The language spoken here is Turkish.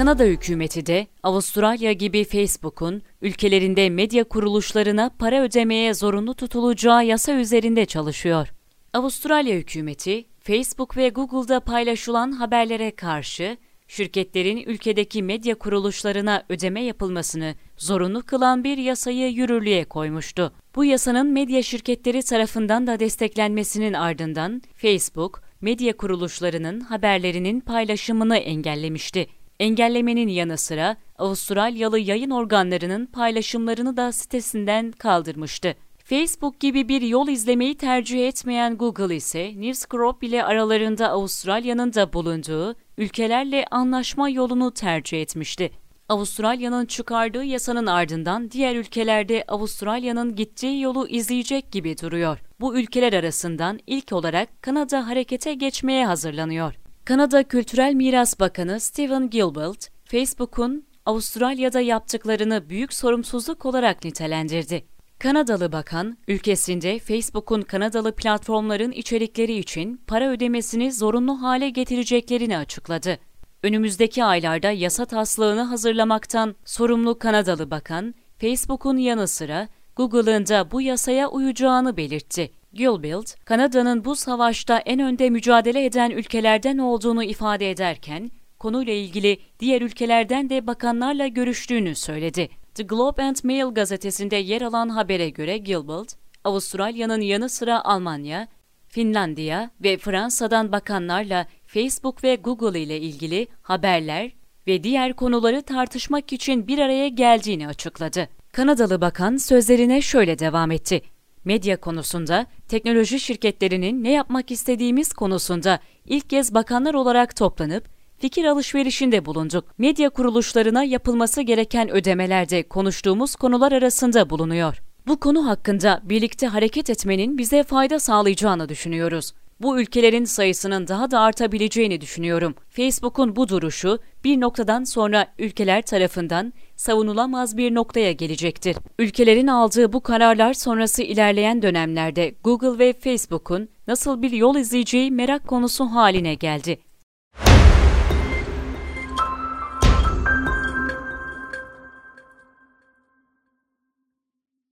Kanada hükümeti de Avustralya gibi Facebook'un ülkelerinde medya kuruluşlarına para ödemeye zorunlu tutulacağı yasa üzerinde çalışıyor. Avustralya hükümeti, Facebook ve Google'da paylaşılan haberlere karşı şirketlerin ülkedeki medya kuruluşlarına ödeme yapılmasını zorunlu kılan bir yasayı yürürlüğe koymuştu. Bu yasanın medya şirketleri tarafından da desteklenmesinin ardından Facebook, medya kuruluşlarının haberlerinin paylaşımını engellemişti. Engellemenin yanı sıra Avustralyalı yayın organlarının paylaşımlarını da sitesinden kaldırmıştı. Facebook gibi bir yol izlemeyi tercih etmeyen Google ise News Group ile aralarında Avustralya'nın da bulunduğu ülkelerle anlaşma yolunu tercih etmişti. Avustralya'nın çıkardığı yasanın ardından diğer ülkelerde Avustralya'nın gittiği yolu izleyecek gibi duruyor. Bu ülkeler arasından ilk olarak Kanada harekete geçmeye hazırlanıyor. Kanada Kültürel Miras Bakanı Stephen Gilbert, Facebook'un Avustralya'da yaptıklarını büyük sorumsuzluk olarak nitelendirdi. Kanadalı bakan, ülkesinde Facebook'un Kanadalı platformların içerikleri için para ödemesini zorunlu hale getireceklerini açıkladı. Önümüzdeki aylarda yasa taslağını hazırlamaktan sorumlu Kanadalı bakan, Facebook'un yanı sıra Google'ın da bu yasaya uyacağını belirtti. Gilbert, Kanada'nın bu savaşta en önde mücadele eden ülkelerden olduğunu ifade ederken, konuyla ilgili diğer ülkelerden de bakanlarla görüştüğünü söyledi. The Globe and Mail gazetesinde yer alan habere göre Gilbert, Avustralya'nın yanı sıra Almanya, Finlandiya ve Fransa'dan bakanlarla Facebook ve Google ile ilgili haberler ve diğer konuları tartışmak için bir araya geldiğini açıkladı. Kanadalı bakan sözlerine şöyle devam etti. Medya konusunda, teknoloji şirketlerinin ne yapmak istediğimiz konusunda ilk kez bakanlar olarak toplanıp fikir alışverişinde bulunduk. Medya kuruluşlarına yapılması gereken ödemelerde konuştuğumuz konular arasında bulunuyor. Bu konu hakkında birlikte hareket etmenin bize fayda sağlayacağını düşünüyoruz. Bu ülkelerin sayısının daha da artabileceğini düşünüyorum. Facebook'un bu duruşu bir noktadan sonra ülkeler tarafından savunulamaz bir noktaya gelecektir. Ülkelerin aldığı bu kararlar sonrası ilerleyen dönemlerde Google ve Facebook'un nasıl bir yol izleyeceği merak konusu haline geldi.